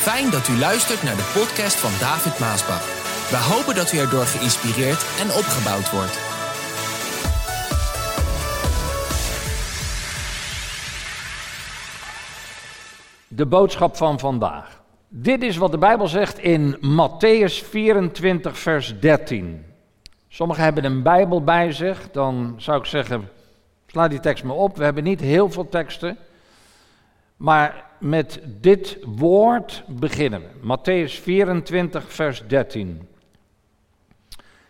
Fijn dat u luistert naar de podcast van David Maasbach. We hopen dat u erdoor geïnspireerd en opgebouwd wordt. De boodschap van vandaag. Dit is wat de Bijbel zegt in Matthäus 24, vers 13. Sommigen hebben een Bijbel bij zich, dan zou ik zeggen, sla die tekst maar op. We hebben niet heel veel teksten, maar met dit woord beginnen. Matthäus 24, vers 13.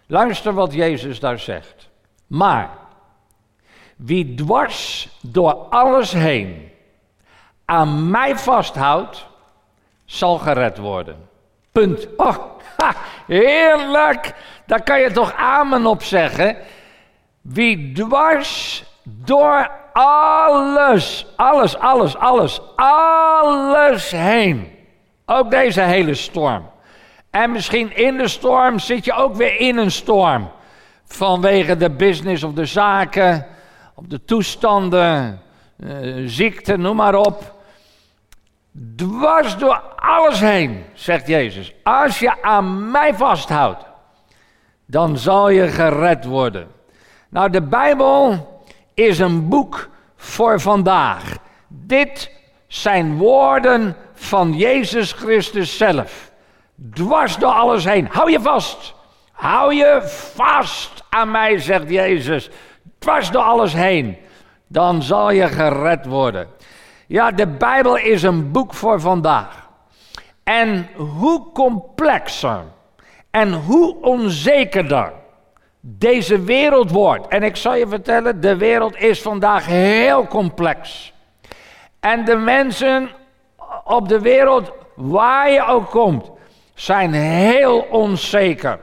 Luister wat Jezus daar zegt. Maar wie dwars door alles heen aan mij vasthoudt, zal gered worden. Punt. Oh, heerlijk. Daar kan je toch amen op zeggen. Wie dwars door alles, alles, alles, alles, alles heen. Ook deze hele storm. En misschien in de storm zit je ook weer in een storm. Vanwege de business of de zaken, of de toestanden, uh, ziekte, noem maar op. Dwars door alles heen, zegt Jezus. Als je aan mij vasthoudt, dan zal je gered worden. Nou, de Bijbel is een boek voor vandaag. Dit zijn woorden van Jezus Christus zelf. Dwars door alles heen. Hou je vast. Hou je vast aan mij, zegt Jezus. Dwars door alles heen. Dan zal je gered worden. Ja, de Bijbel is een boek voor vandaag. En hoe complexer en hoe onzekerder deze wereld wordt. En ik zal je vertellen, de wereld is vandaag heel complex. En de mensen op de wereld, waar je ook komt, zijn heel onzeker.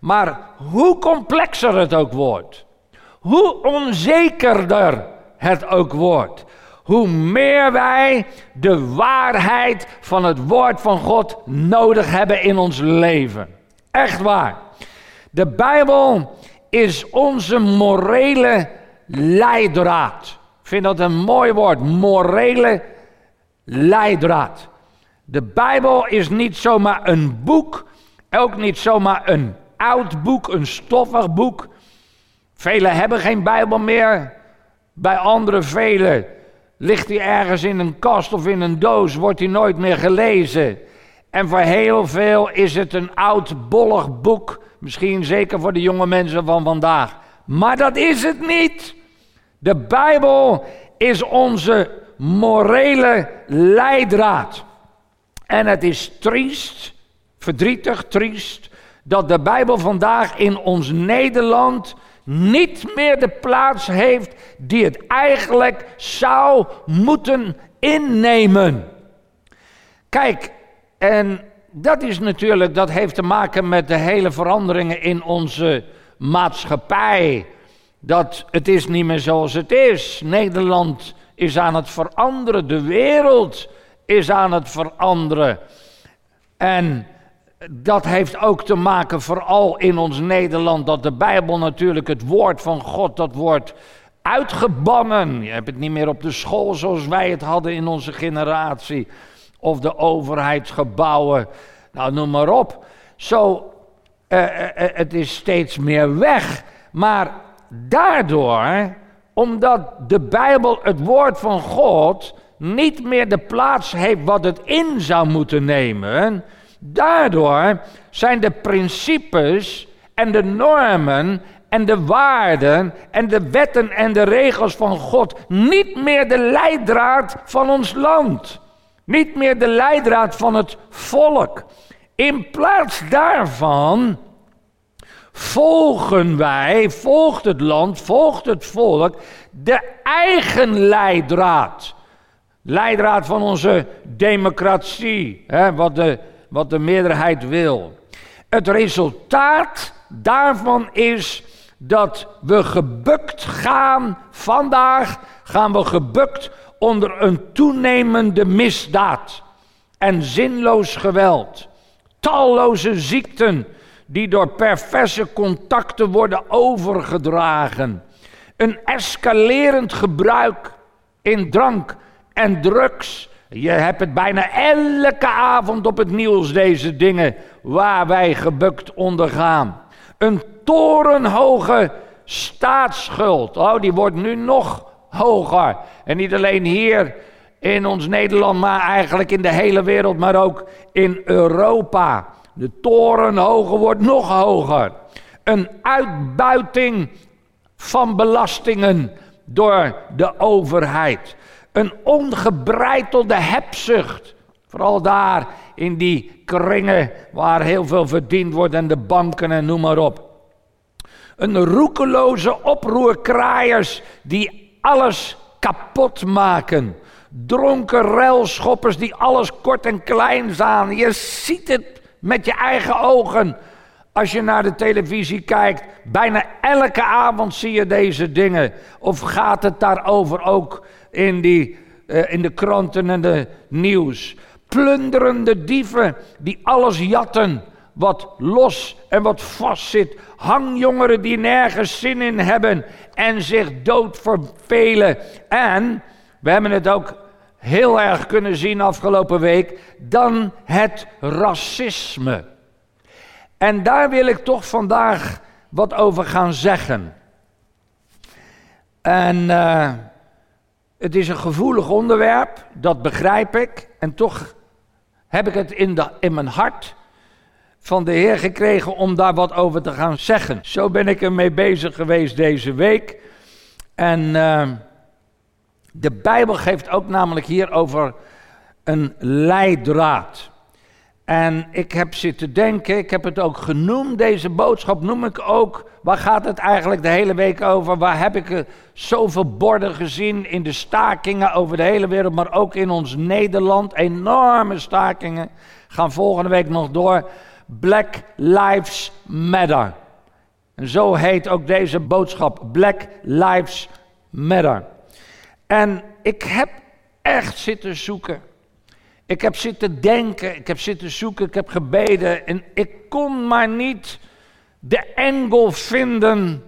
Maar hoe complexer het ook wordt, hoe onzekerder het ook wordt, hoe meer wij de waarheid van het woord van God nodig hebben in ons leven. Echt waar. De Bijbel is onze morele leidraad. Ik vind dat een mooi woord, morele leidraad. De Bijbel is niet zomaar een boek, ook niet zomaar een oud boek, een stoffig boek. Velen hebben geen Bijbel meer. Bij andere velen ligt hij ergens in een kast of in een doos, wordt hij nooit meer gelezen. En voor heel veel is het een oud, bollig boek Misschien zeker voor de jonge mensen van vandaag. Maar dat is het niet. De Bijbel is onze morele leidraad. En het is triest, verdrietig, triest, dat de Bijbel vandaag in ons Nederland niet meer de plaats heeft die het eigenlijk zou moeten innemen. Kijk, en dat is natuurlijk, dat heeft te maken met de hele veranderingen in onze maatschappij. Dat het is niet meer zoals het is. Nederland is aan het veranderen, de wereld is aan het veranderen. En dat heeft ook te maken vooral in ons Nederland dat de Bijbel natuurlijk het woord van God, dat wordt uitgebannen. Je hebt het niet meer op de school zoals wij het hadden in onze generatie of de overheidsgebouwen, nou noem maar op. Zo, uh, het is steeds meer weg. Maar daardoor, omdat de Bijbel, het woord van God, niet meer de plaats heeft wat het in zou moeten nemen, daardoor zijn de principes en de normen en de waarden en de wetten en de regels van God niet meer de leidraad van ons land. Niet meer de leidraad van het volk. In plaats daarvan volgen wij, volgt het land, volgt het volk, de eigen leidraad. Leidraad van onze democratie, hè, wat, de, wat de meerderheid wil. Het resultaat daarvan is dat we gebukt gaan, vandaag gaan we gebukt onder een toenemende misdaad en zinloos geweld. Talloze ziekten die door perverse contacten worden overgedragen. Een escalerend gebruik in drank en drugs Je hebt het bijna elke avond op het nieuws, deze dingen waar wij gebukt ondergaan. Een torenhoge staatsschuld. Oh, die wordt nu nog hoger. En niet alleen hier in ons Nederland, maar eigenlijk in de hele wereld, maar ook in Europa. De torenhoge wordt nog hoger. Een uitbuiting van belastingen door de overheid. Een ongebreitelde hebzucht. Vooral daar in die kringen waar heel veel verdiend wordt en de banken en noem maar op. Een roekeloze oproerkraaiers die alles kapot maken. Dronken ruilschoppers die alles kort en klein staan. Je ziet het met je eigen ogen. Als je naar de televisie kijkt, bijna elke avond zie je deze dingen. Of gaat het daarover ook in, die, uh, in de kranten en de nieuws? Plunderende dieven die alles jatten wat los en wat vast zit. Hangjongeren die nergens zin in hebben en zich dood vervelen. En we hebben het ook heel erg kunnen zien afgelopen week. Dan het racisme. En daar wil ik toch vandaag wat over gaan zeggen. En uh, het is een gevoelig onderwerp, dat begrijp ik. En toch heb ik het in, de, in mijn hart van de Heer gekregen om daar wat over te gaan zeggen. Zo ben ik ermee bezig geweest deze week. En uh, de Bijbel geeft ook namelijk hier over een leidraad. En ik heb zitten denken, ik heb het ook genoemd, deze boodschap noem ik ook. Waar gaat het eigenlijk de hele week over? Waar heb ik zoveel borden gezien in de stakingen over de hele wereld, maar ook in ons Nederland? Enorme stakingen. Gaan volgende week nog door. Black Lives Matter. En zo heet ook deze boodschap: Black Lives Matter. En ik heb echt zitten zoeken. Ik heb zitten denken, ik heb zitten zoeken, ik heb gebeden en ik kon maar niet de engel vinden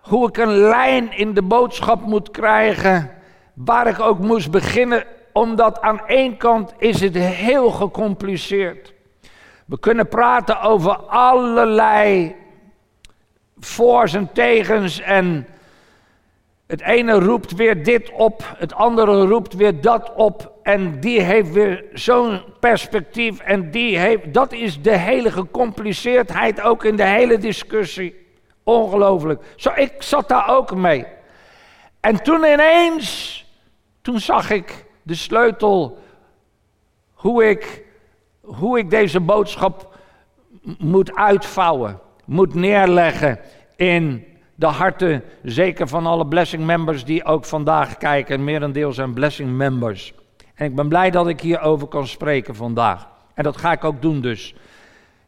hoe ik een lijn in de boodschap moet krijgen, waar ik ook moest beginnen, omdat aan één kant is het heel gecompliceerd. We kunnen praten over allerlei voor's en tegens en het ene roept weer dit op, het andere roept weer dat op. En die heeft weer zo'n perspectief. En die heeft, dat is de hele gecompliceerdheid ook in de hele discussie. Ongelooflijk. Zo, ik zat daar ook mee. En toen ineens, toen zag ik de sleutel hoe ik, hoe ik deze boodschap moet uitvouwen, moet neerleggen in de harten, zeker van alle blessing members die ook vandaag kijken. Merendeel zijn blessing members. En ik ben blij dat ik hierover kan spreken vandaag. En dat ga ik ook doen dus.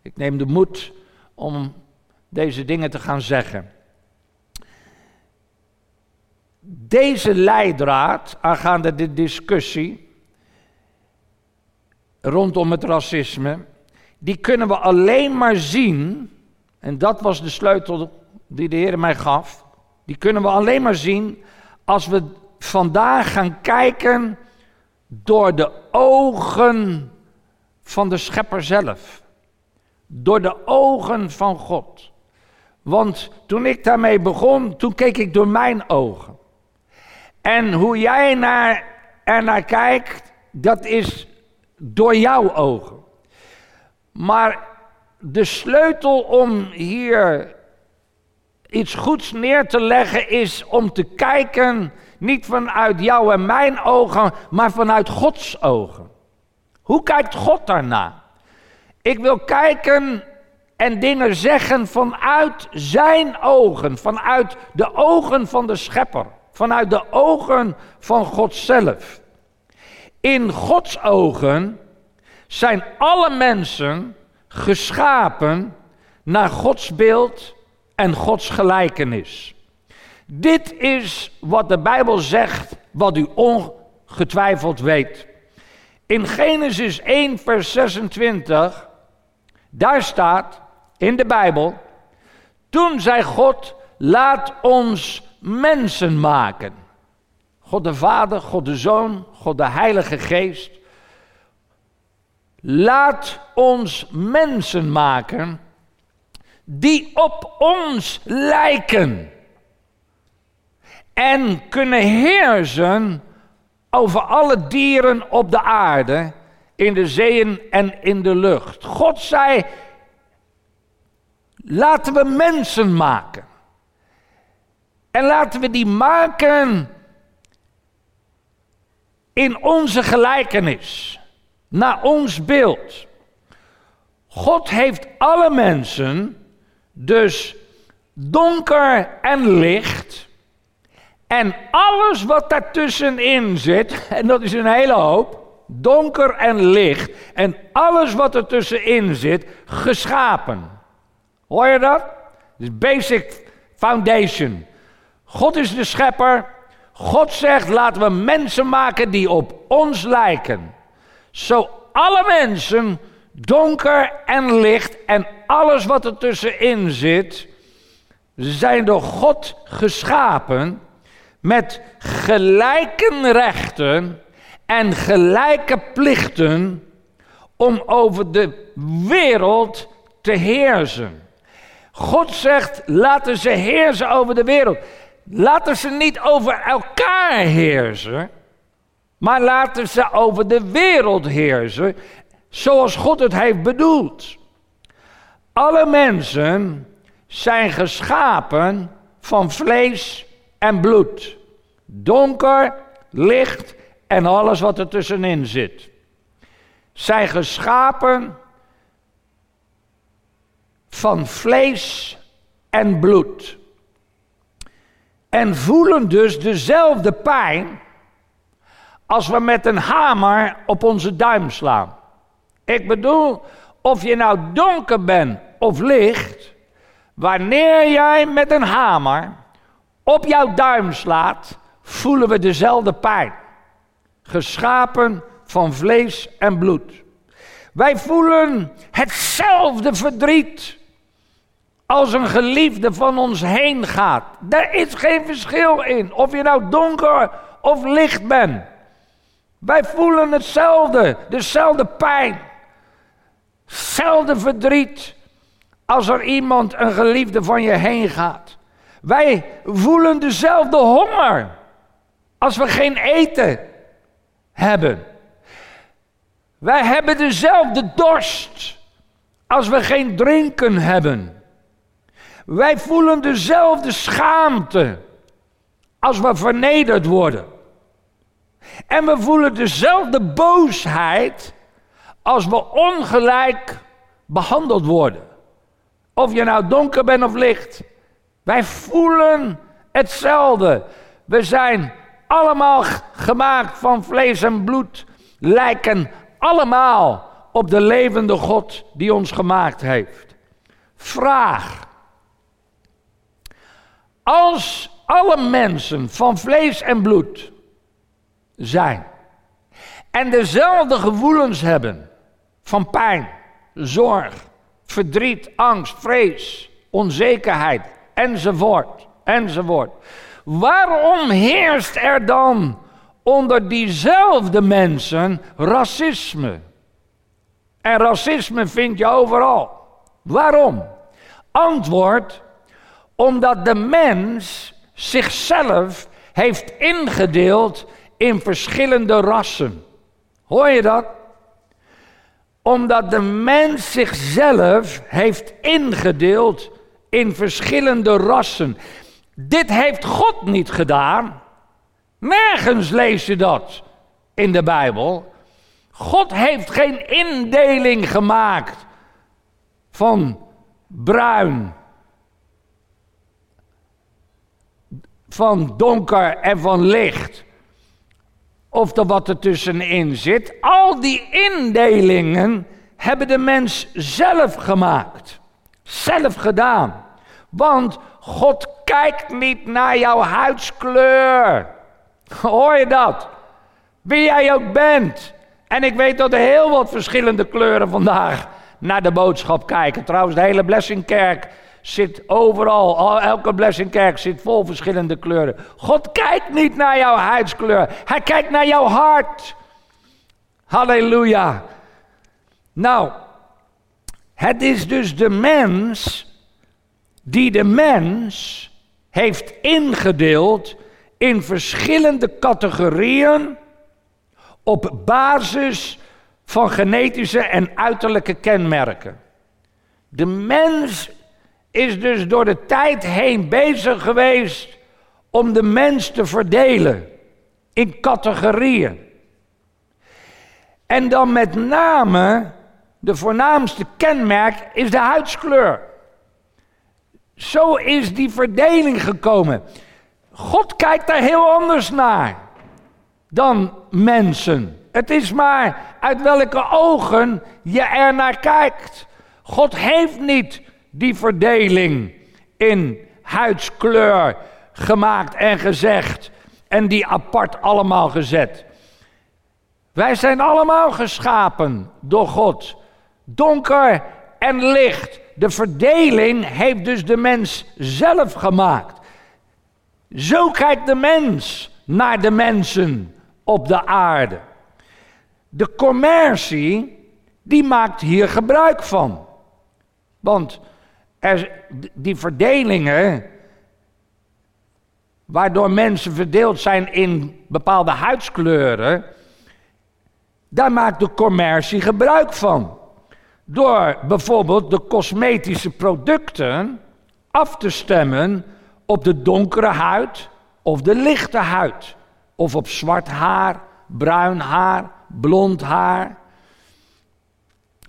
Ik neem de moed om deze dingen te gaan zeggen. Deze leidraad aangaande de discussie rondom het racisme, die kunnen we alleen maar zien, en dat was de sleutel die de Heer mij gaf, die kunnen we alleen maar zien als we vandaag gaan kijken door de ogen van de Schepper zelf. Door de ogen van God. Want toen ik daarmee begon, toen keek ik door mijn ogen. En hoe jij naar, naar kijkt, dat is door jouw ogen. Maar de sleutel om hier iets goeds neer te leggen is om te kijken, niet vanuit jou en mijn ogen, maar vanuit Gods ogen. Hoe kijkt God daarna? Ik wil kijken en dingen zeggen vanuit zijn ogen, vanuit de ogen van de schepper, vanuit de ogen van God zelf. In Gods ogen zijn alle mensen geschapen naar Gods beeld en Gods gelijkenis. Dit is wat de Bijbel zegt, wat u ongetwijfeld weet. In Genesis 1, vers 26, daar staat in de Bijbel, toen zei God, laat ons mensen maken. God de Vader, God de Zoon, God de Heilige Geest. Laat ons mensen maken die op ons lijken en kunnen heersen over alle dieren op de aarde, in de zeeën en in de lucht. God zei, laten we mensen maken. En laten we die maken in onze gelijkenis, naar ons beeld. God heeft alle mensen, dus donker en licht, en alles wat daartussenin zit, en dat is een hele hoop, donker en licht, en alles wat er tussenin zit, geschapen. Hoor je dat? is basic foundation. God is de schepper. God zegt: laten we mensen maken die op ons lijken. Zo alle mensen, donker en licht en alles wat er tussenin zit, zijn door God geschapen met gelijke rechten en gelijke plichten om over de wereld te heersen. God zegt: laten ze heersen over de wereld. Laten ze niet over elkaar heersen, maar laten ze over de wereld heersen, zoals God het heeft bedoeld. Alle mensen zijn geschapen van vlees en bloed. Donker, licht en alles wat er tussenin zit. Zijn geschapen van vlees en bloed. En voelen dus dezelfde pijn als we met een hamer op onze duim slaan. Ik bedoel, of je nou donker bent of licht, wanneer jij met een hamer op jouw duim slaat, voelen we dezelfde pijn. Geschapen van vlees en bloed. Wij voelen hetzelfde verdriet als een geliefde van ons heen gaat. Daar is geen verschil in, of je nou donker of licht bent. Wij voelen hetzelfde, dezelfde pijn, hetzelfde verdriet als er iemand, een geliefde van je heen gaat. Wij voelen dezelfde honger als we geen eten hebben. Wij hebben dezelfde dorst als we geen drinken hebben. Wij voelen dezelfde schaamte als we vernederd worden. En we voelen dezelfde boosheid als we ongelijk behandeld worden. Of je nou donker bent of licht. Wij voelen hetzelfde. We zijn allemaal gemaakt van vlees en bloed. Lijken allemaal op de levende God die ons gemaakt heeft. Vraag. Als alle mensen van vlees en bloed zijn en dezelfde gevoelens hebben van pijn, zorg, verdriet, angst, vrees, onzekerheid enzovoort, enzovoort. Waarom heerst er dan onder diezelfde mensen racisme? En racisme vind je overal. Waarom? Antwoord: omdat de mens zichzelf heeft ingedeeld in verschillende rassen. Hoor je dat? Omdat de mens zichzelf heeft ingedeeld in verschillende rassen. Dit heeft God niet gedaan. Nergens lees je dat in de Bijbel. God heeft geen indeling gemaakt van bruin, van donker en van licht. Of er wat er tussenin zit. Al die indelingen hebben de mens zelf gemaakt. Zelf gedaan. Want God kijkt niet naar jouw huidskleur. Hoor je dat? Wie jij ook bent. En ik weet dat er heel wat verschillende kleuren vandaag naar de boodschap kijken. Trouwens, de hele Blessingkerk zit overal, elke blessingkerk zit vol verschillende kleuren. God kijkt niet naar jouw huidskleur, hij kijkt naar jouw hart. Halleluja. Nou, het is dus de mens die de mens heeft ingedeeld in verschillende categorieën op basis van genetische en uiterlijke kenmerken. De mens is dus door de tijd heen bezig geweest om de mens te verdelen in categorieën. En dan met name de voornaamste kenmerk is de huidskleur. Zo is die verdeling gekomen. God kijkt daar heel anders naar dan mensen. Het is maar uit welke ogen je er naar kijkt. God heeft niet die verdeling in huidskleur gemaakt en gezegd en die apart allemaal gezet. Wij zijn allemaal geschapen door God. Donker en licht. De verdeling heeft dus de mens zelf gemaakt. Zo kijkt de mens naar de mensen op de aarde. De commercie, die maakt hier gebruik van. Want er, die verdelingen, waardoor mensen verdeeld zijn in bepaalde huidskleuren, daar maakt de commercie gebruik van. Door bijvoorbeeld de cosmetische producten af te stemmen op de donkere huid of de lichte huid. Of op zwart haar, bruin haar, blond haar.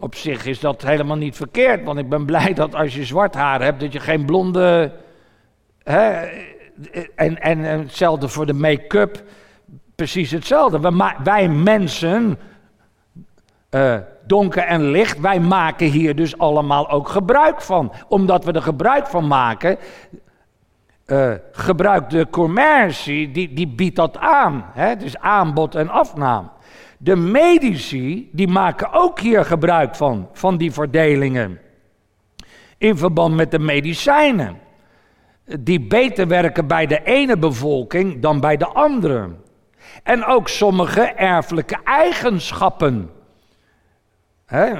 Op zich is dat helemaal niet verkeerd, want ik ben blij dat als je zwart haar hebt, dat je geen blonde. Hè, en, en, hetzelfde voor de make-up, precies hetzelfde. Wij, wij mensen, uh, donker en licht, wij maken hier dus allemaal ook gebruik van. Omdat we er gebruik van maken, uh, gebruikt de commercie, die, die biedt dat aan. Het is aanbod en afname. De medici, die maken ook hier gebruik van, van die verdelingen. In verband met de medicijnen. Die beter werken bij de ene bevolking dan bij de andere. En ook sommige erfelijke eigenschappen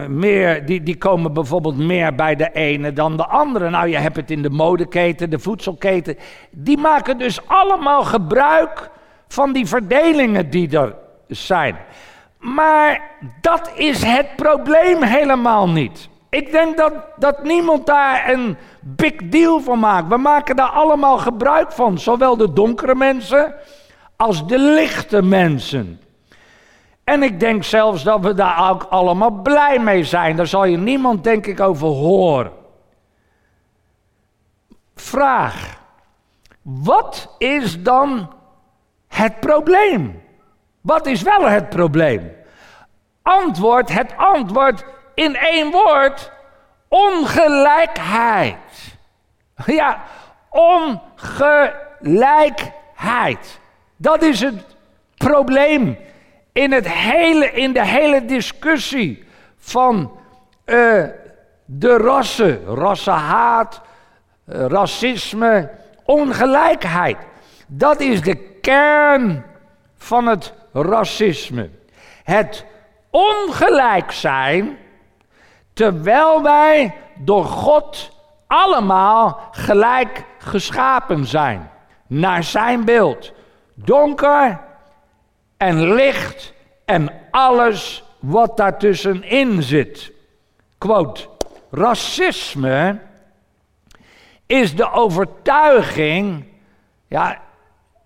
meer, die, die komen bijvoorbeeld meer bij de ene dan de andere. Nou, je hebt het in de modeketen, de voedselketen. Die maken dus allemaal gebruik van die verdelingen die er zijn. Maar dat is het probleem helemaal niet. Ik denk dat, dat niemand daar een big deal van maakt. We maken daar allemaal gebruik van, zowel de donkere mensen als de lichte mensen. En ik denk zelfs dat we daar ook allemaal blij mee zijn. Daar zal je niemand, denk ik, over horen. Vraag. Wat is dan het probleem? Wat is wel het probleem? Antwoord, het antwoord in één woord: ongelijkheid. Ja, ongelijkheid. Dat is het probleem in, het hele, in de hele discussie van uh, de rassen, rassenhaat, uh, racisme, ongelijkheid. Dat is de kern van het racisme. Het ongelijk zijn, terwijl wij door God allemaal gelijk geschapen zijn. Naar zijn beeld. Donker en licht en alles wat daartussenin zit. Quote, racisme is de overtuiging, ja,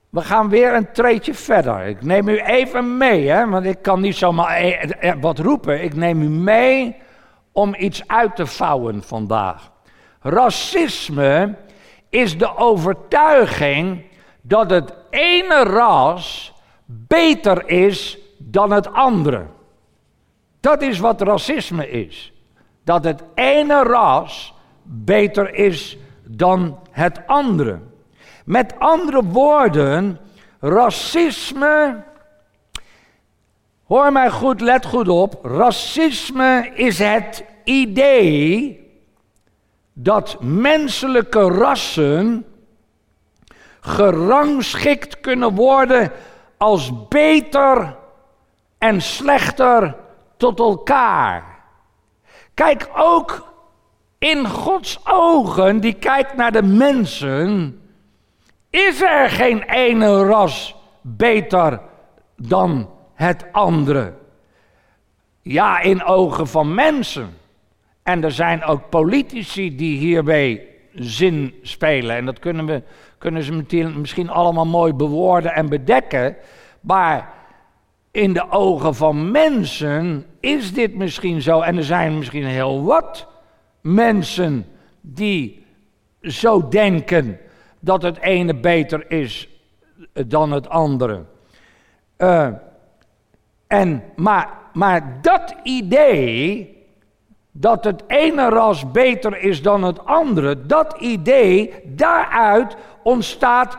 we gaan weer een treetje verder. Ik neem u even mee, hè, want ik kan niet zomaar eh, eh, wat roepen. Ik neem u mee om iets uit te vouwen vandaag. Racisme is de overtuiging dat het ene ras beter is dan het andere. Dat is wat racisme is. Dat het ene ras beter is dan het andere. Met andere woorden, racisme. Hoor mij goed, let goed op. Racisme is het idee dat menselijke rassen gerangschikt kunnen worden als beter en slechter tot elkaar. Kijk ook in Gods ogen, die kijkt naar de mensen, is er geen ene ras beter dan het andere. Ja, in ogen van mensen. En er zijn ook politici die hierbij zin spelen. En dat kunnen, we, kunnen ze misschien allemaal mooi bewoorden en bedekken. Maar in de ogen van mensen is dit misschien zo. En er zijn misschien heel wat mensen die zo denken dat het ene beter is dan het andere. Uh, en, maar, maar dat idee dat het ene ras beter is dan het andere, dat idee, daaruit ontstaat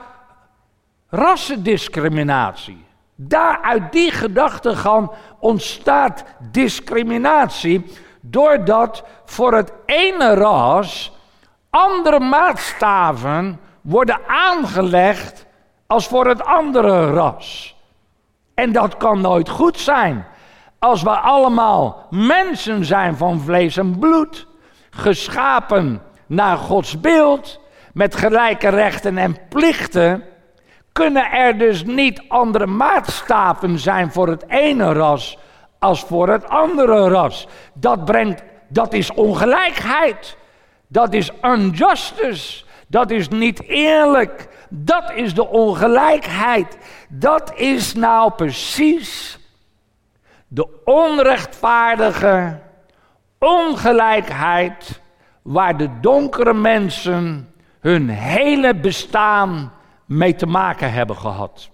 rassendiscriminatie. Daaruit die gedachtegang ontstaat discriminatie, doordat voor het ene ras andere maatstaven worden aangelegd als voor het andere ras. En dat kan nooit goed zijn. Als we allemaal mensen zijn van vlees en bloed, geschapen naar Gods beeld, met gelijke rechten en plichten, kunnen er dus niet andere maatstaven zijn voor het ene ras als voor het andere ras. Dat brengt, dat is ongelijkheid. Dat is injustice. Dat is niet eerlijk. Dat is de ongelijkheid. Dat is nou precies de onrechtvaardige ongelijkheid waar de donkere mensen hun hele bestaan mee te maken hebben gehad.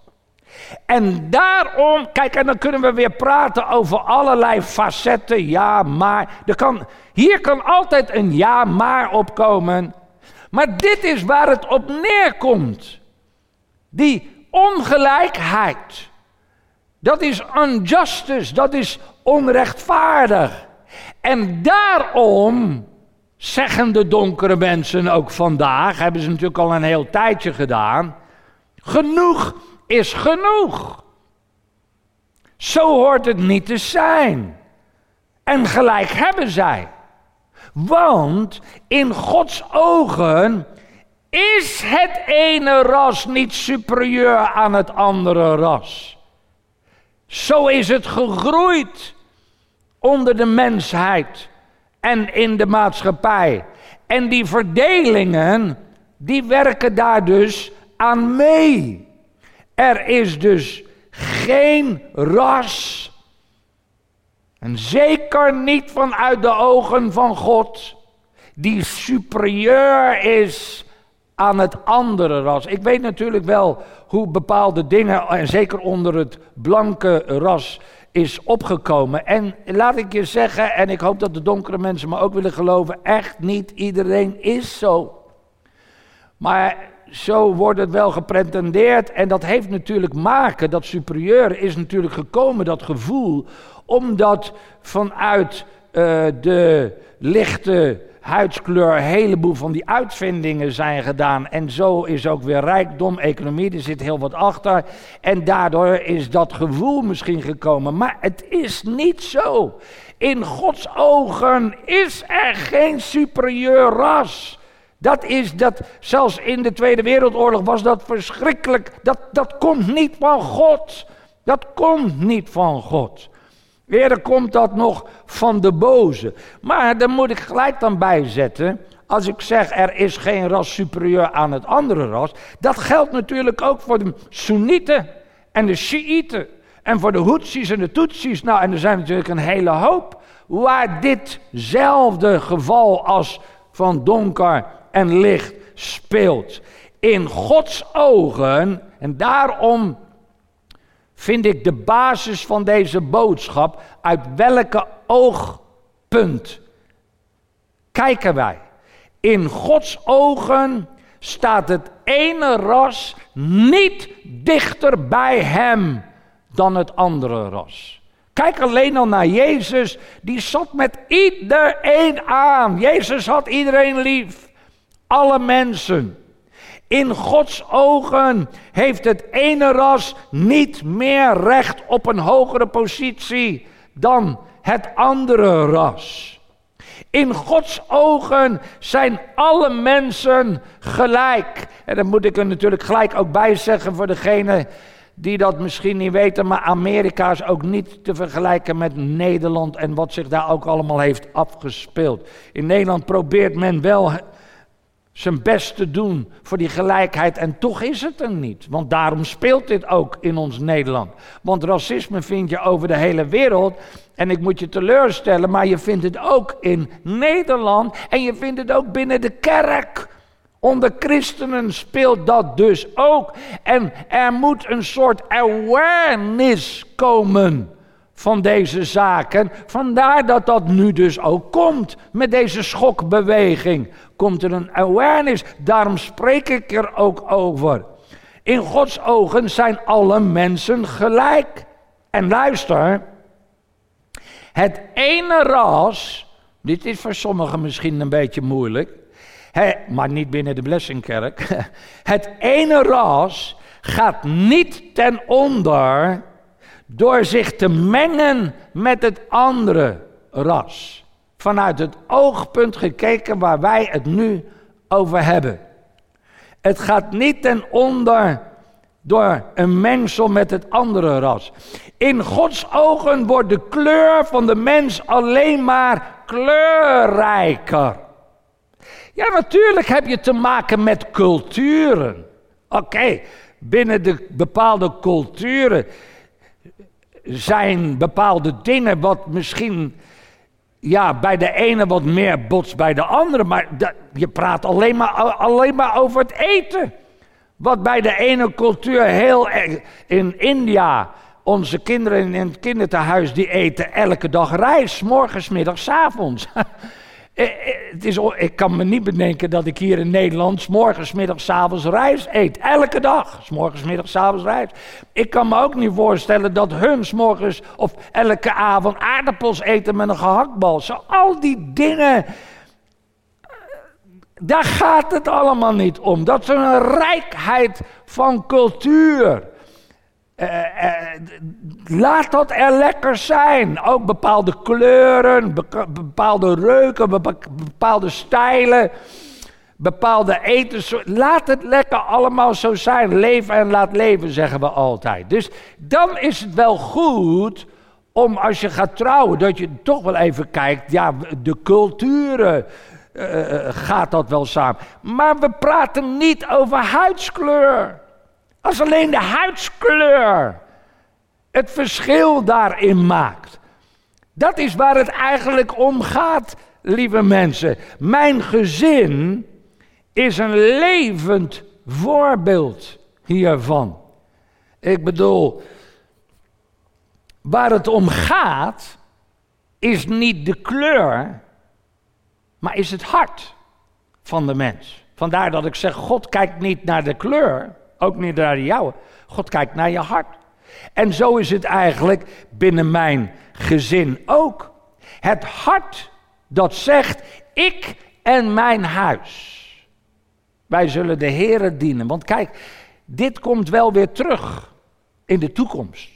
En daarom, kijk, en dan kunnen we weer praten over allerlei facetten. Ja, maar. Er kan, hier kan altijd een ja, maar opkomen. Maar dit is waar het op neerkomt. Die ongelijkheid. Dat is injustice, dat is onrechtvaardig. En daarom zeggen de donkere mensen ook vandaag, hebben ze natuurlijk al een heel tijdje gedaan, genoeg is genoeg. Zo hoort het niet te zijn. En gelijk hebben zij. Want in Gods ogen is het ene ras niet superieur aan het andere ras. Zo is het gegroeid onder de mensheid en in de maatschappij. En die verdelingen, die werken daar dus aan mee. Er is dus geen ras, en zeker niet vanuit de ogen van God, die superieur is aan het andere ras. Ik weet natuurlijk wel hoe bepaalde dingen, en zeker onder het blanke ras, is opgekomen. En laat ik je zeggen, en ik hoop dat de donkere mensen me ook willen geloven, echt niet iedereen is zo. Maar zo wordt het wel gepretendeerd en dat heeft natuurlijk maken, dat superieur is natuurlijk gekomen, dat gevoel, omdat vanuit uh, de lichte huidskleur een heleboel van die uitvindingen zijn gedaan. En zo is ook weer rijkdom, economie, er zit heel wat achter. En daardoor is dat gevoel misschien gekomen. Maar het is niet zo. In Gods ogen is er geen superieur ras. Dat is dat, zelfs in de Tweede Wereldoorlog was dat verschrikkelijk. Dat, dat komt niet van God. Dat komt niet van God. Eerder komt dat nog van de boze. Maar daar moet ik gelijk dan bijzetten. Als ik zeg er is geen ras superieur aan het andere ras. Dat geldt natuurlijk ook voor de Soenieten en de Shiiten. En voor de Hutsis en de Tutsis. Nou, en er zijn natuurlijk een hele hoop. Waar ditzelfde geval als van donker en licht speelt. In Gods ogen. En daarom vind ik de basis van deze boodschap. Uit welke oogpunt kijken wij? In Gods ogen staat het ene ras niet dichter bij hem dan het andere ras. Kijk alleen al naar Jezus, die zat met iedereen aan. Jezus had iedereen lief, alle mensen. In Gods ogen heeft het ene ras niet meer recht op een hogere positie dan het andere ras. In Gods ogen zijn alle mensen gelijk. En dan moet ik er natuurlijk gelijk ook bij zeggen voor degene die dat misschien niet weten, maar Amerika is ook niet te vergelijken met Nederland en wat zich daar ook allemaal heeft afgespeeld. In Nederland probeert men wel zijn best te doen voor die gelijkheid en toch is het er niet. Want daarom speelt dit ook in ons Nederland. Want racisme vind je over de hele wereld en ik moet je teleurstellen, maar je vindt het ook in Nederland en je vindt het ook binnen de kerk. Onder christenen speelt dat dus ook. En er moet een soort awareness komen van deze zaken. Vandaar dat dat nu dus ook komt. Met deze schokbeweging komt er een awareness. Daarom spreek ik er ook over. In Gods ogen zijn alle mensen gelijk. En luister, het ene ras, dit is voor sommigen misschien een beetje moeilijk maar niet binnen de Blessingkerk. Het ene ras gaat niet ten onder door zich te mengen met het andere ras. Vanuit het oogpunt gekeken waar wij het nu over hebben. Het gaat niet ten onder door een mengsel met het andere ras. In Gods ogen wordt de kleur van de mens alleen maar kleurrijker. Ja, natuurlijk heb je te maken met culturen. Oké, binnen de bepaalde culturen zijn bepaalde dingen wat misschien ja, bij de ene wat meer botst bij de andere. Maar je praat alleen maar, alleen maar over het eten. Wat bij de ene cultuur heel in India, onze kinderen in het kinderthuis die eten elke dag rijst, morgens, middags, avonds. Eh, eh, het is, ik kan me niet bedenken dat ik hier in Nederland morgens, middags, avonds rijst eet. Elke dag. Morgens, middags, avonds rijst. Ik kan me ook niet voorstellen dat hun morgens of elke avond aardappels eten met een gehaktbal. Zo, al die dingen. Daar gaat het allemaal niet om. Dat is een rijkheid van cultuur. Uh, uh, laat dat er lekker zijn. Ook bepaalde kleuren, bepaalde reuken, bepaalde stijlen, bepaalde eten. Laat het lekker allemaal zo zijn. Leven en laat leven, zeggen we altijd. Dus dan is het wel goed om als je gaat trouwen, dat je toch wel even kijkt, ja, de culturen. Uh, gaat dat wel samen. Maar we praten niet over huidskleur. Als alleen de huidskleur het verschil daarin maakt. Dat is waar het eigenlijk om gaat, lieve mensen. Mijn gezin is een levend voorbeeld hiervan. Ik bedoel, waar het om gaat, is niet de kleur, maar is het hart van de mens. Vandaar dat ik zeg, God kijkt niet naar de kleur, ook niet naar de. God kijkt naar je hart. En zo is het eigenlijk binnen mijn gezin ook. Het hart dat zegt, ik en mijn huis. Wij zullen de Here dienen. Want kijk, dit komt wel weer terug in de toekomst.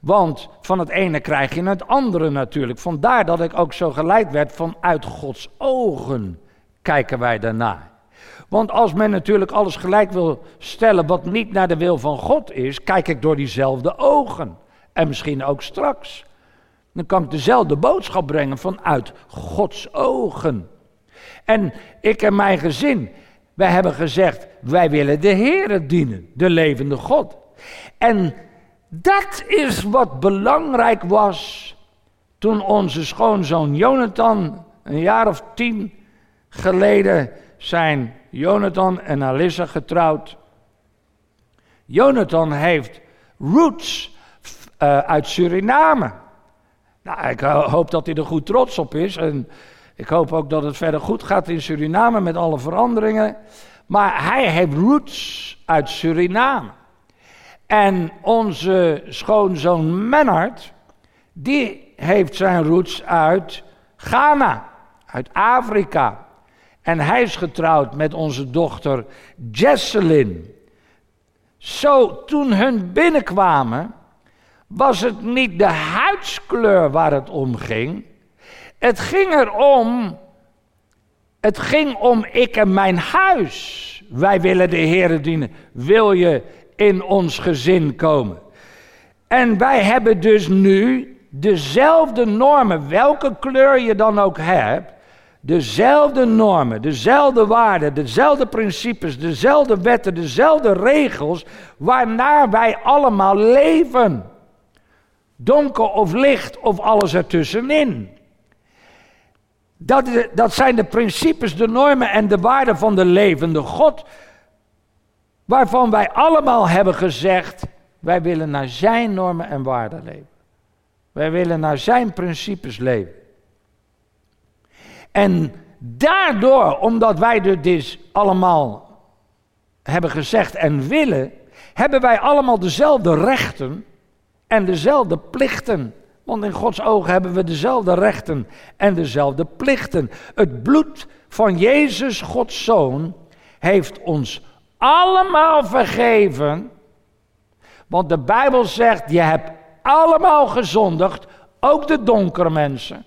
Want van het ene krijg je het andere natuurlijk. Vandaar dat ik ook zo geleid werd vanuit Gods ogen kijken wij daarnaar. Want als men natuurlijk alles gelijk wil stellen wat niet naar de wil van God is, kijk ik door diezelfde ogen. En misschien ook straks. Dan kan ik dezelfde boodschap brengen vanuit Gods ogen. En ik en mijn gezin, wij hebben gezegd, wij willen de Heere dienen, de levende God. En dat is wat belangrijk was toen onze schoonzoon Jonathan een jaar of tien geleden zijn Jonathan en Alissa getrouwd. Jonathan heeft roots uh, uit Suriname. Nou, ik hoop dat hij er goed trots op is. En ik hoop ook dat het verder goed gaat in Suriname met alle veranderingen. Maar hij heeft roots uit Suriname. En onze schoonzoon Menard, die heeft zijn roots uit Ghana, uit Afrika. En hij is getrouwd met onze dochter Jesselyn. Zo, toen hun binnenkwamen, was het niet de huidskleur waar het om ging. Het ging erom, het ging om ik en mijn huis. Wij willen de Heer dienen. Wil je in ons gezin komen? En wij hebben dus nu dezelfde normen, welke kleur je dan ook hebt, dezelfde normen, dezelfde waarden, dezelfde principes, dezelfde wetten, dezelfde regels, waarnaar wij allemaal leven. Donker of licht of alles ertussenin. Dat, dat zijn de principes, de normen en de waarden van de levende God, waarvan wij allemaal hebben gezegd, wij willen naar zijn normen en waarden leven. Wij willen naar zijn principes leven. En daardoor, omdat wij dit dus allemaal hebben gezegd en willen, hebben wij allemaal dezelfde rechten en dezelfde plichten. Want in Gods ogen hebben we dezelfde rechten en dezelfde plichten. Het bloed van Jezus, Gods Zoon, heeft ons allemaal vergeven. Want de Bijbel zegt, je hebt allemaal gezondigd, ook de donkere mensen,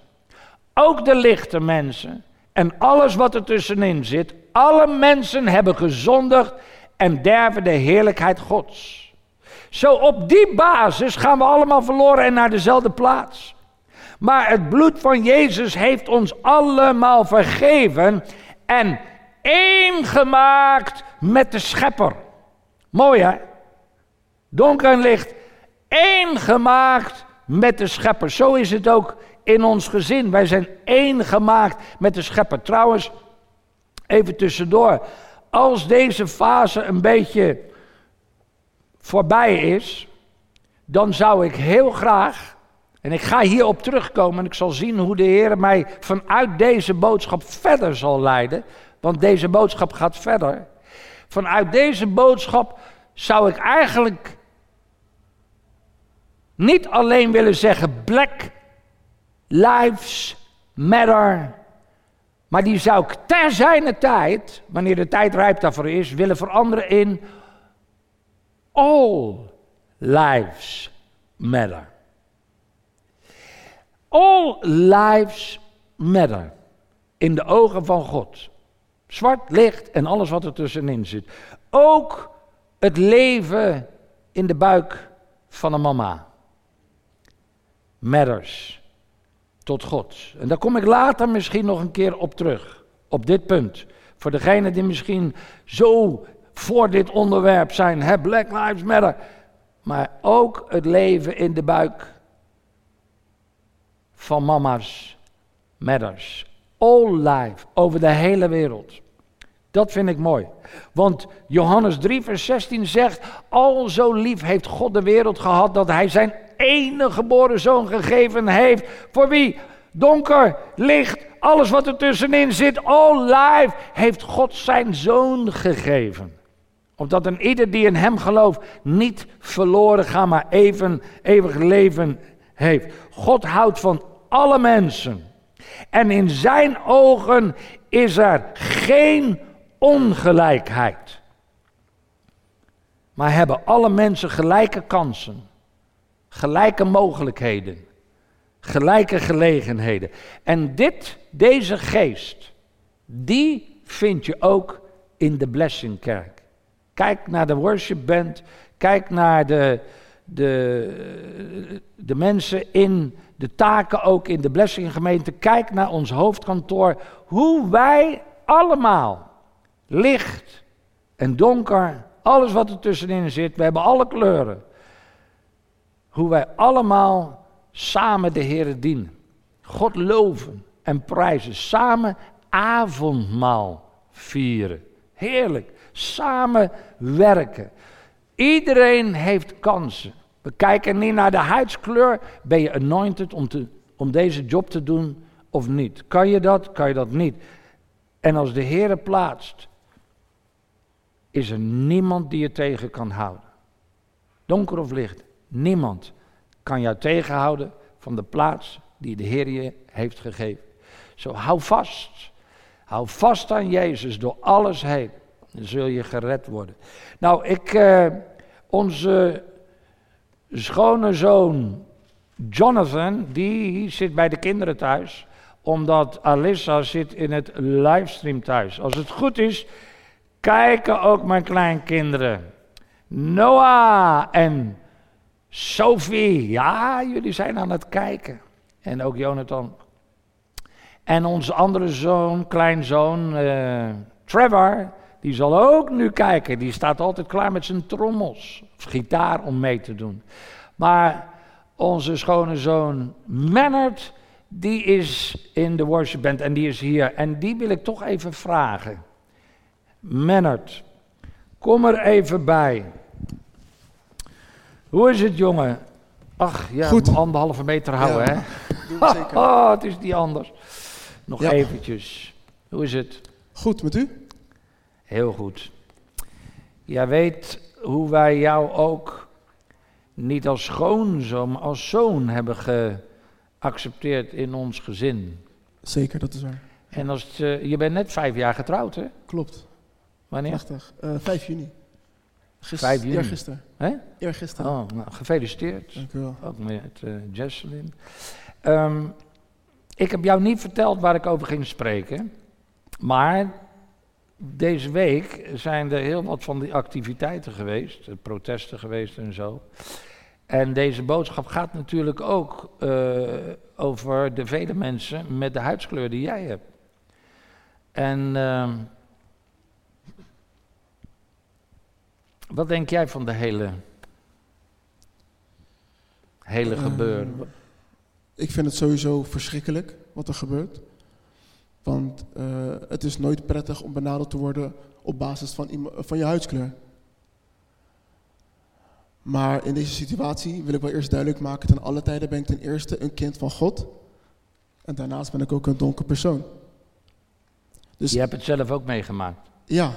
ook de lichte mensen en alles wat er tussenin zit. Alle mensen hebben gezondigd en derven de heerlijkheid Gods. Zo op die basis gaan we allemaal verloren en naar dezelfde plaats. Maar het bloed van Jezus heeft ons allemaal vergeven en één gemaakt met de schepper. Mooi hè? Donker en licht één gemaakt met de schepper. Zo is het ook in ons gezin. Wij zijn één gemaakt met de schepper. Trouwens, even tussendoor. Als deze fase een beetje voorbij is, dan zou ik heel graag, en ik ga hierop terugkomen en ik zal zien hoe de Heer mij vanuit deze boodschap verder zal leiden, want deze boodschap gaat verder. Vanuit deze boodschap zou ik eigenlijk niet alleen willen zeggen Black Lives Matter, maar die zou ik ter zijner tijd, wanneer de tijd rijp daarvoor is, willen veranderen in All Lives Matter. All lives matter in de ogen van God. Zwart, licht en alles wat er tussenin zit. Ook het leven in de buik van een mama matters tot God. En daar kom ik later misschien nog een keer op terug, op dit punt. Voor degenen die misschien zo voor dit onderwerp zijn, hè, Black Lives Matter. Maar ook het leven in de buik van mama's matters. All life, over de hele wereld. Dat vind ik mooi. Want Johannes 3, vers 16 zegt: Al zo lief heeft God de wereld gehad dat hij zijn enige geboren zoon gegeven heeft. Voor wie? Donker, licht, alles wat er tussenin zit, all life, heeft God zijn zoon gegeven. Opdat een ieder die in hem gelooft niet verloren gaat, maar even eeuwig leven heeft. God houdt van alle mensen. En in zijn ogen is er geen ongelijkheid. Maar hebben alle mensen gelijke kansen, gelijke mogelijkheden, gelijke gelegenheden. En dit, deze geest, die vind je ook in de Blessing Kerk. Kijk naar de worship band, kijk naar de, de, de mensen in de taken ook in de Blessing gemeente, kijk naar ons hoofdkantoor, hoe wij allemaal licht en donker, alles wat er tussenin zit. We hebben alle kleuren. Hoe wij allemaal samen de Heer dienen. God loven en prijzen. Samen avondmaal vieren. Heerlijk. Samen werken. Iedereen heeft kansen. We kijken niet naar de huidskleur. Ben je anointed om, te, om deze job te doen of niet? Kan je dat? Kan je dat niet? En als de Heer plaatst is er niemand die je tegen kan houden. Donker of licht, niemand kan jou tegenhouden van de plaats die de Heer je heeft gegeven. Zo hou vast. Hou vast aan Jezus door alles heen. Dan zul je gered worden. Nou, ik, eh, onze schone zoon Jonathan, die zit bij de kinderen thuis. Omdat Alissa zit in het livestream thuis. Als het goed is, kijken ook mijn kleinkinderen. Noah en Sophie. Ja, jullie zijn aan het kijken. En ook Jonathan. En onze andere zoon, kleinzoon, uh, Trevor, die zal ook nu kijken. Die staat altijd klaar met zijn trommels of gitaar om mee te doen. Maar onze schone zoon Mannert, die is in de worship band en die is hier. En die wil ik toch even vragen. Mannert, kom er even bij. Hoe is het, jongen? Ach, ja, Goed. anderhalve meter houden, Ja, hè? Doe zeker. Oh, het is niet anders. Nog Ja. eventjes. Hoe is het? Goed, met u? Heel goed. Jij weet hoe wij jou ook niet als schoonzoon, maar als zoon hebben geaccepteerd in ons gezin. Zeker, dat is waar. En als het, eh, je bent net vijf jaar getrouwd, hè? Klopt. Wanneer? Prachtig. Eh 5 juni. Gist- 5 juni. Eergisteren. Hè? Eergisteren. Oh, nou, gefeliciteerd. Dank u wel. Ook met uh, Jesselyn. Ehm, ik heb jou niet verteld waar ik over ging spreken. Maar deze week zijn er heel wat van die activiteiten geweest. eh, Protesten geweest en zo. En deze boodschap gaat natuurlijk ook eh, over de vele mensen met de huidskleur die jij hebt. En ehm, wat denk jij van de hele, hele Eh, gebeuren? Ik vind het sowieso verschrikkelijk wat er gebeurt. Want eh, het is nooit prettig om benaderd te worden op basis van, van je huidskleur. Maar in deze situatie wil ik wel eerst duidelijk maken: ten alle tijden ben ik ten eerste een kind van God. En daarnaast ben ik ook een donker persoon. Dus Je hebt het zelf ook meegemaakt. Ja.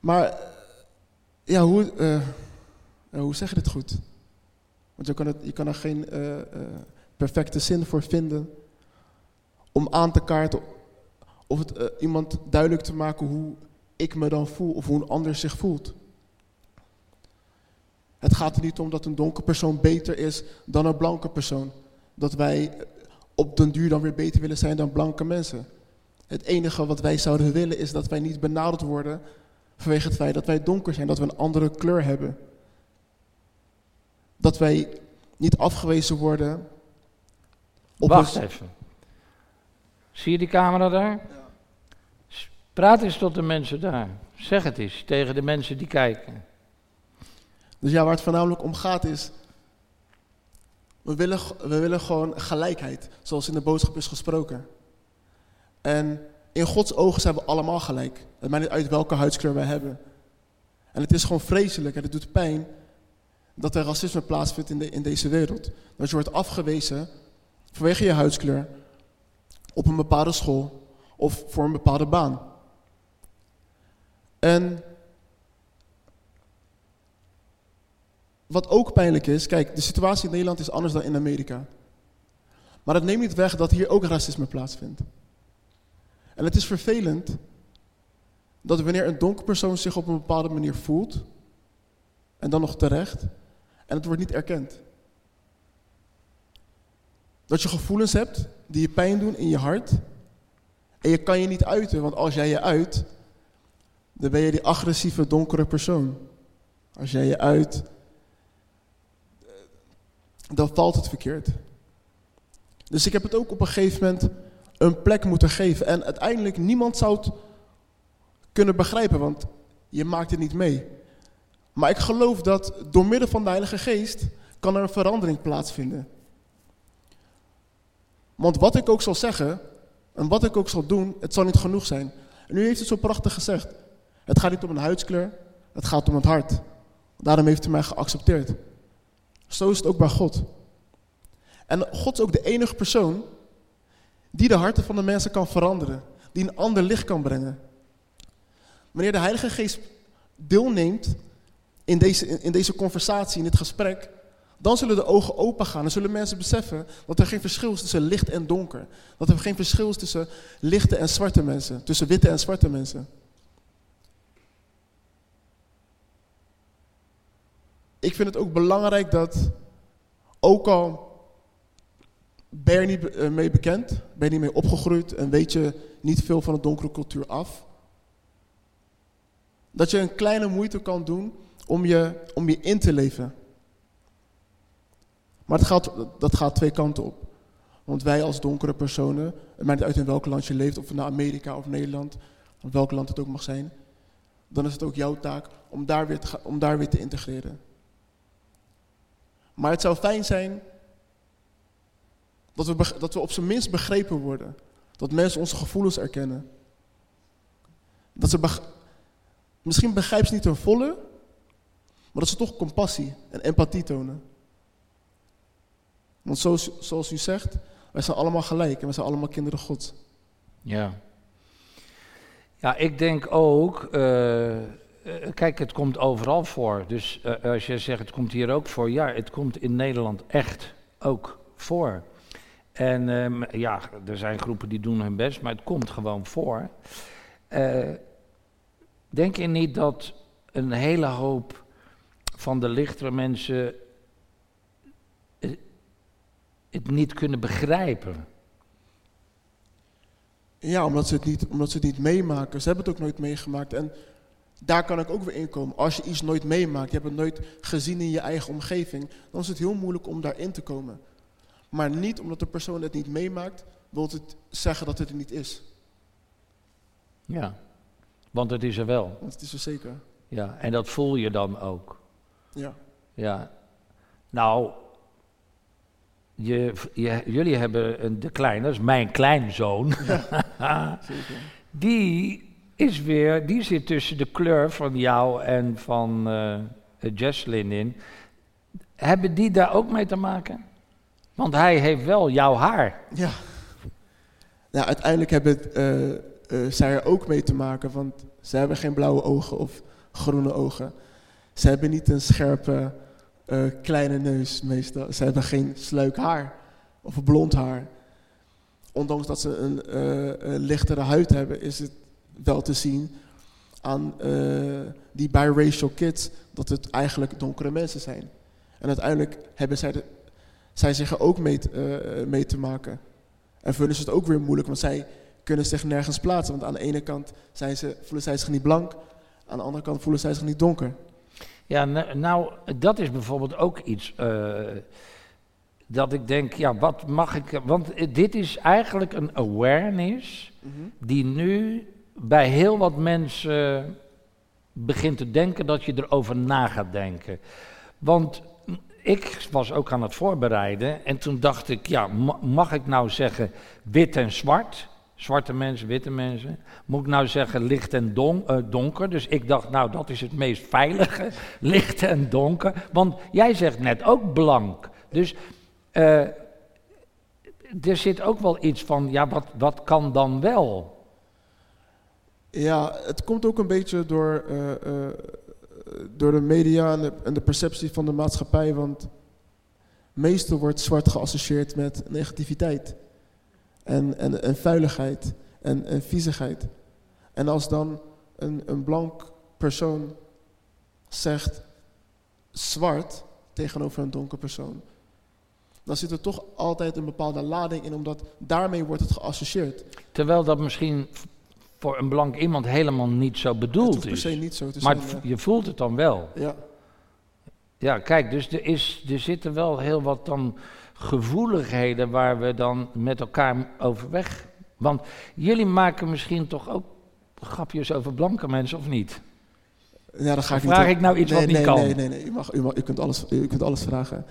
Maar, ja, hoe, eh, eh, hoe zeg je dit goed? Want je kan, het, je kan er geen eh, perfecte zin voor vinden om aan te kaarten of het iemand duidelijk te maken hoe ik me dan voel of hoe een ander zich voelt. Het gaat er niet om dat een donker persoon beter is dan een blanke persoon. Dat wij op den duur dan weer beter willen zijn dan blanke mensen. Het enige wat wij zouden willen is dat wij niet benaderd worden vanwege het feit dat wij donker zijn, dat we een andere kleur hebben. Dat wij niet afgewezen worden op Wacht ons- even. Zie je die camera daar? S- Praat eens tot de mensen daar. Zeg het eens tegen de mensen die kijken. Dus ja, waar het voornamelijk om gaat is, we willen, we willen gewoon gelijkheid, zoals in de boodschap is gesproken. En in Gods ogen zijn we allemaal gelijk. Het maakt niet uit welke huidskleur wij hebben. En het is gewoon vreselijk en het doet pijn dat er racisme plaatsvindt in, in deze wereld. Dat je wordt afgewezen vanwege je huidskleur op een bepaalde school of voor een bepaalde baan. En wat ook pijnlijk is, kijk, de situatie in Nederland is anders dan in Amerika. Maar dat neemt niet weg dat hier ook racisme plaatsvindt. En het is vervelend dat wanneer een donker persoon zich op een bepaalde manier voelt, en dan nog terecht, en het wordt niet erkend. Dat je gevoelens hebt die je pijn doen in je hart, en je kan je niet uiten, want als jij je uit, dan ben je die agressieve donkere persoon. Als jij je uit, dan valt het verkeerd. Dus ik heb het ook op een gegeven moment een plek moeten geven. En uiteindelijk niemand zou het kunnen begrijpen, want je maakt het niet mee. Maar ik geloof dat door middel van de Heilige Geest kan er een verandering plaatsvinden. Want wat ik ook zal zeggen en wat ik ook zal doen, het zal niet genoeg zijn. En u heeft het zo prachtig gezegd. Het gaat niet om een huidskleur, het gaat om het hart. Daarom heeft u mij geaccepteerd. Zo is het ook bij God. En God is ook de enige persoon die de harten van de mensen kan veranderen. Die een ander licht kan brengen. Wanneer de Heilige Geest deelneemt in deze, in deze conversatie, in dit gesprek, Dan zullen de ogen open gaan en zullen mensen beseffen dat er geen verschil is tussen licht en donker. Dat er geen verschil is tussen lichte en zwarte mensen, tussen witte en zwarte mensen. Ik vind het ook belangrijk dat, ook al ben je niet eh, mee bekend, ben je niet mee opgegroeid en weet je niet veel van de donkere cultuur af, dat je een kleine moeite kan doen om je, om je in te leven. Maar het gaat, dat gaat twee kanten op. Want wij als donkere personen, het maakt uit in welk land je leeft, of naar Amerika of Nederland, of welk land het ook mag zijn, dan is het ook jouw taak om daar weer om daar weer te integreren. Maar het zou fijn zijn dat we, dat we op zijn minst begrepen worden. Dat mensen onze gevoelens erkennen. Dat ze misschien begrijpen ze niet ten volle, maar dat ze toch compassie en empathie tonen. Want zoals, zoals u zegt, wij zijn allemaal gelijk en wij zijn allemaal kinderen God. Ja. Ja, ik denk ook, uh, kijk, het komt overal voor. Dus uh, als je zegt het komt hier ook voor, ja, het komt in Nederland echt ook voor. En um, ja, er zijn groepen die doen hun best, maar het komt gewoon voor. Uh, denk je niet dat een hele hoop van de lichtere mensen het niet kunnen begrijpen. Ja, omdat ze, het niet, omdat ze het niet meemaken. Ze hebben het ook nooit meegemaakt. En daar kan ik ook weer in komen. Als je iets nooit meemaakt, je hebt het nooit gezien in je eigen omgeving, dan is het heel moeilijk om daarin te komen. Maar niet omdat de persoon het niet meemaakt, wil het zeggen dat het er niet is. Ja, want het is er wel. Want het is er zeker. Ja, en dat voel je dan ook. Ja. Ja. Nou, je, jullie hebben een, de kleine, dat is mijn kleinzoon. Ja, die is weer, die zit tussen de kleur van jou en van uh, Jesslyn in. Hebben die daar ook mee te maken? Want hij heeft wel jouw haar. Ja. Nou, uiteindelijk hebben uh, zij er ook mee te maken, want ze hebben geen blauwe ogen of groene ogen. Ze hebben niet een scherpe uh, kleine neus meestal. Ze hebben geen sluik haar of blond haar. Ondanks dat ze een, een lichtere huid hebben, is het wel te zien aan die biracial kids dat het eigenlijk donkere mensen zijn. En uiteindelijk hebben zij, de, zij zich er ook mee, mee te maken. En vinden ze het ook weer moeilijk, want zij kunnen zich nergens plaatsen. Want aan de ene kant zijn ze, voelen zij zich niet blank, aan de andere kant voelen zij zich niet donker. Ja, nou, dat is bijvoorbeeld ook iets uh, dat ik denk, ja, wat mag ik. Want dit is eigenlijk een awareness mm -hmm. die nu bij heel wat mensen begint te denken dat je erover na gaat denken. Want ik was ook aan het voorbereiden en toen dacht ik, ja, mag ik nou zeggen wit en zwart? Zwarte mensen, witte mensen. Moet ik nou zeggen licht en uh, donker? Dus ik dacht, nou, dat is het meest veilige. licht en donker. Want jij zegt net ook blank. Dus uh, er zit ook wel iets van, ja, wat, wat kan dan wel? Ja, het komt ook een beetje door, uh, door de media en de, perceptie van de maatschappij. Want meestal wordt zwart geassocieerd met negativiteit en, en, en vuiligheid en, en viezigheid. En als dan een, een blank persoon zegt zwart tegenover een donker persoon, dan zit er toch altijd een bepaalde lading in, omdat daarmee wordt het geassocieerd. Terwijl dat misschien voor een blank iemand helemaal niet zo bedoeld is. per se niet zo te maar zijn, je voelt het dan wel. Ja. Ja, kijk, dus er, is, er zitten wel heel wat dan gevoeligheden waar we dan met elkaar overweg. Want jullie maken misschien toch ook grapjes over blanke mensen, of niet? Ja, dan ga ik vraag niet ik nou iets nee, wat nee, niet kan? Nee, nee, nee. U, mag, u, mag, u, kunt alles, u kunt alles vragen.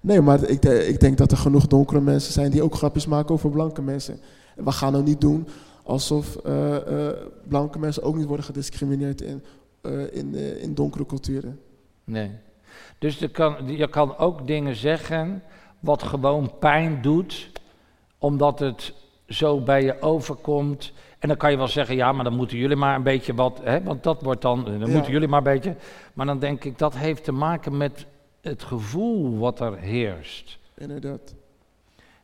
Nee, maar ik, ik denk dat er genoeg donkere mensen zijn die ook grapjes maken over blanke mensen. En we gaan nou niet doen alsof uh, uh, blanke mensen ook niet worden gediscrimineerd in, uh, in, in donkere culturen. Nee. Dus je kan, je kan ook dingen zeggen wat gewoon pijn doet, omdat het zo bij je overkomt. En dan kan je wel zeggen, ja, maar dan moeten jullie maar een beetje wat, hè, want dat wordt dan, dan Ja. moeten jullie maar een beetje. Maar dan denk ik, dat heeft te maken met het gevoel wat er heerst. Inderdaad.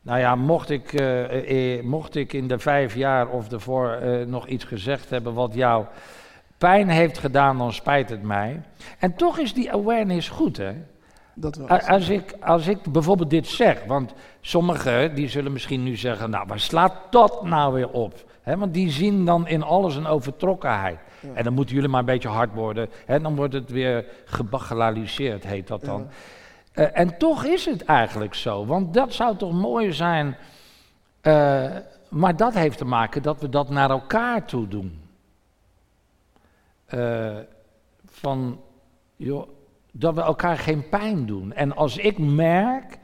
Nou ja, mocht ik, eh, eh, mocht ik in de vijf jaar of ervoor eh, nog iets gezegd hebben wat jou pijn heeft gedaan, dan spijt het mij. En toch is die awareness goed, hè? Dat wel. Als ik, als ik bijvoorbeeld dit zeg, want sommigen die zullen misschien nu zeggen, nou waar slaat dat nou weer op? Hè, want die zien dan in alles een overtrokkenheid. Ja. En dan moeten jullie maar een beetje hard worden. Hè, dan wordt het weer gebagatelliseerd, heet dat dan. Ja. Eh, en toch is het eigenlijk zo, want dat zou toch mooi zijn. eh, maar dat heeft te maken dat we dat naar elkaar toe doen. Eh, van, joh, dat we elkaar geen pijn doen. En als ik merk,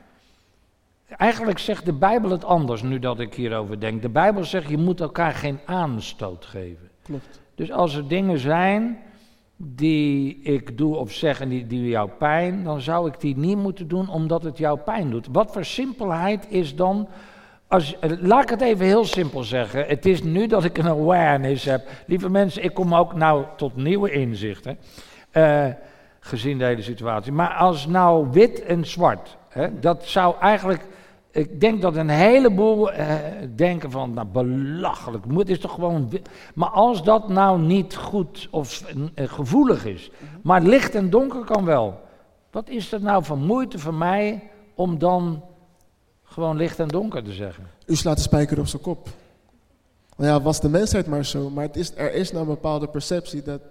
eigenlijk zegt de Bijbel het anders nu dat ik hierover denk. De Bijbel zegt je moet elkaar geen aanstoot geven. Klopt. Dus als er dingen zijn die ik doe of zeg en die, die jou pijn, dan zou ik die niet moeten doen omdat het jou pijn doet. Wat voor simpelheid is dan, als, eh, laat ik het even heel simpel zeggen, het is nu dat ik een awareness heb. Lieve mensen, ik kom ook nou tot nieuwe inzichten, eh, gezien de hele situatie. Maar als nou wit en zwart, hè, dat zou eigenlijk... Ik denk dat een heleboel eh, denken van, nou belachelijk, moet is toch gewoon... Maar als dat nou niet goed of eh, gevoelig is, maar licht en donker kan wel. Wat is dat nou van moeite voor mij om dan gewoon licht en donker te zeggen? U slaat de spijker op zijn kop. Nou ja, was de mensheid maar zo. Maar het is, er is nou een bepaalde perceptie dat,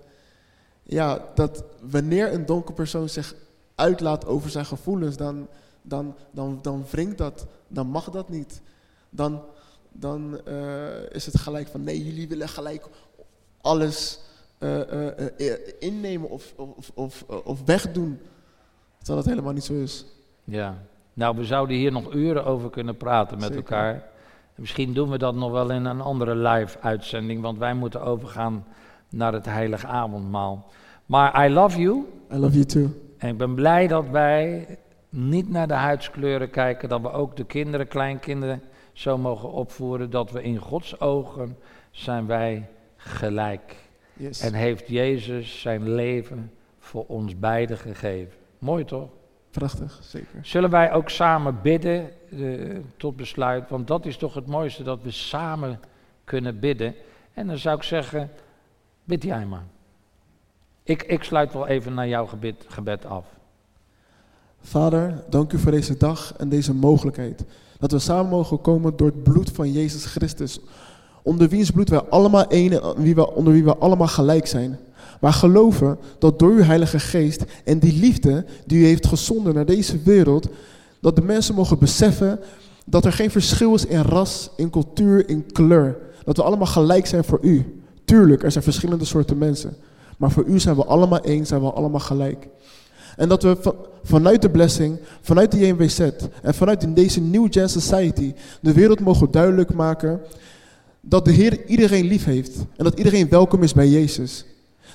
ja, dat wanneer een donker persoon zich uitlaat over zijn gevoelens, dan, dan, dan, dan wringt dat, dan mag dat niet. Dan, dan eh, is het gelijk van nee, jullie willen gelijk alles eh, eh, innemen of, of, of, of wegdoen. Terwijl dat helemaal niet zo is. Ja, nou we zouden hier nog uren over kunnen praten met Zeker. elkaar. Misschien doen we dat nog wel in een andere live uitzending, want wij moeten overgaan naar het heilige avondmaal. Maar I love you I love you too. en ik ben blij dat wij niet naar de huidskleuren kijken, dat we ook de kinderen, kleinkinderen zo mogen opvoeren, dat we in Gods ogen zijn wij gelijk. Yes. En heeft Jezus zijn leven voor ons beiden gegeven. Mooi toch? Prachtig, zeker. Zullen wij ook samen bidden eh, tot besluit? Want dat is toch het mooiste, dat we samen kunnen bidden. En dan zou ik zeggen, bid jij maar. Ik, ik sluit wel even naar jouw gebed, gebed af. Vader, dank u voor deze dag en deze mogelijkheid. Dat we samen mogen komen door het bloed van Jezus Christus. Onder wiens bloed wij allemaal één en onder wie we allemaal gelijk zijn. Maar geloven dat door uw Heilige Geest en die liefde die u heeft gezonden naar deze wereld, dat de mensen mogen beseffen dat er geen verschil is in ras, in cultuur, in kleur. Dat we allemaal gelijk zijn voor u. Tuurlijk, er zijn verschillende soorten mensen. Maar voor u zijn we allemaal één, zijn we allemaal gelijk. En dat we va- vanuit de blessing, vanuit de JMWZ en vanuit deze New Gen Society de wereld mogen duidelijk maken dat de Heer iedereen lief heeft en dat iedereen welkom is bij Jezus.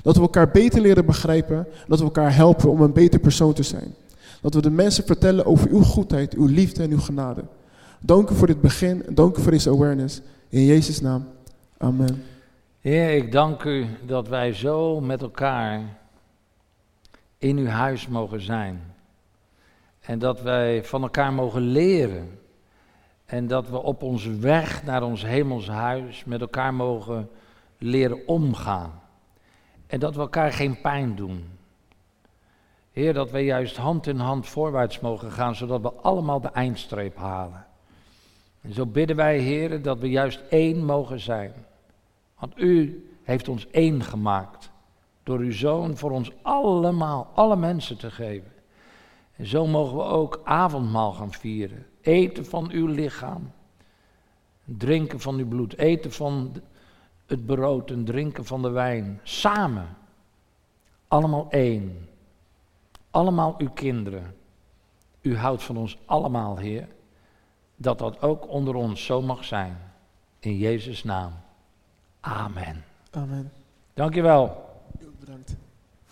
Dat we elkaar beter leren begrijpen en dat we elkaar helpen om een beter persoon te zijn. Dat we de mensen vertellen over uw goedheid, uw liefde en uw genade. Dank u voor dit begin en dank u voor deze awareness. In Jezus' naam. Amen. Heer, ik dank u dat wij zo met elkaar in uw huis mogen zijn. En dat wij van elkaar mogen leren. En dat we op onze weg naar ons hemels huis met elkaar mogen leren omgaan. En dat we elkaar geen pijn doen. Heer, dat wij juist hand in hand voorwaarts mogen gaan, zodat we allemaal de eindstreep halen. En zo bidden wij, Heer, dat we juist één mogen zijn. Want u heeft ons één gemaakt. Door uw zoon voor ons allemaal, alle mensen te geven. En zo mogen we ook avondmaal gaan vieren. Eten van uw lichaam. Drinken van uw bloed. Eten van het brood en drinken van de wijn. Samen. Allemaal één. Allemaal uw kinderen. U houdt van ons allemaal, Heer. Dat dat ook onder ons zo mag zijn. In Jezus' naam. Amen. Amen. Dankjewel.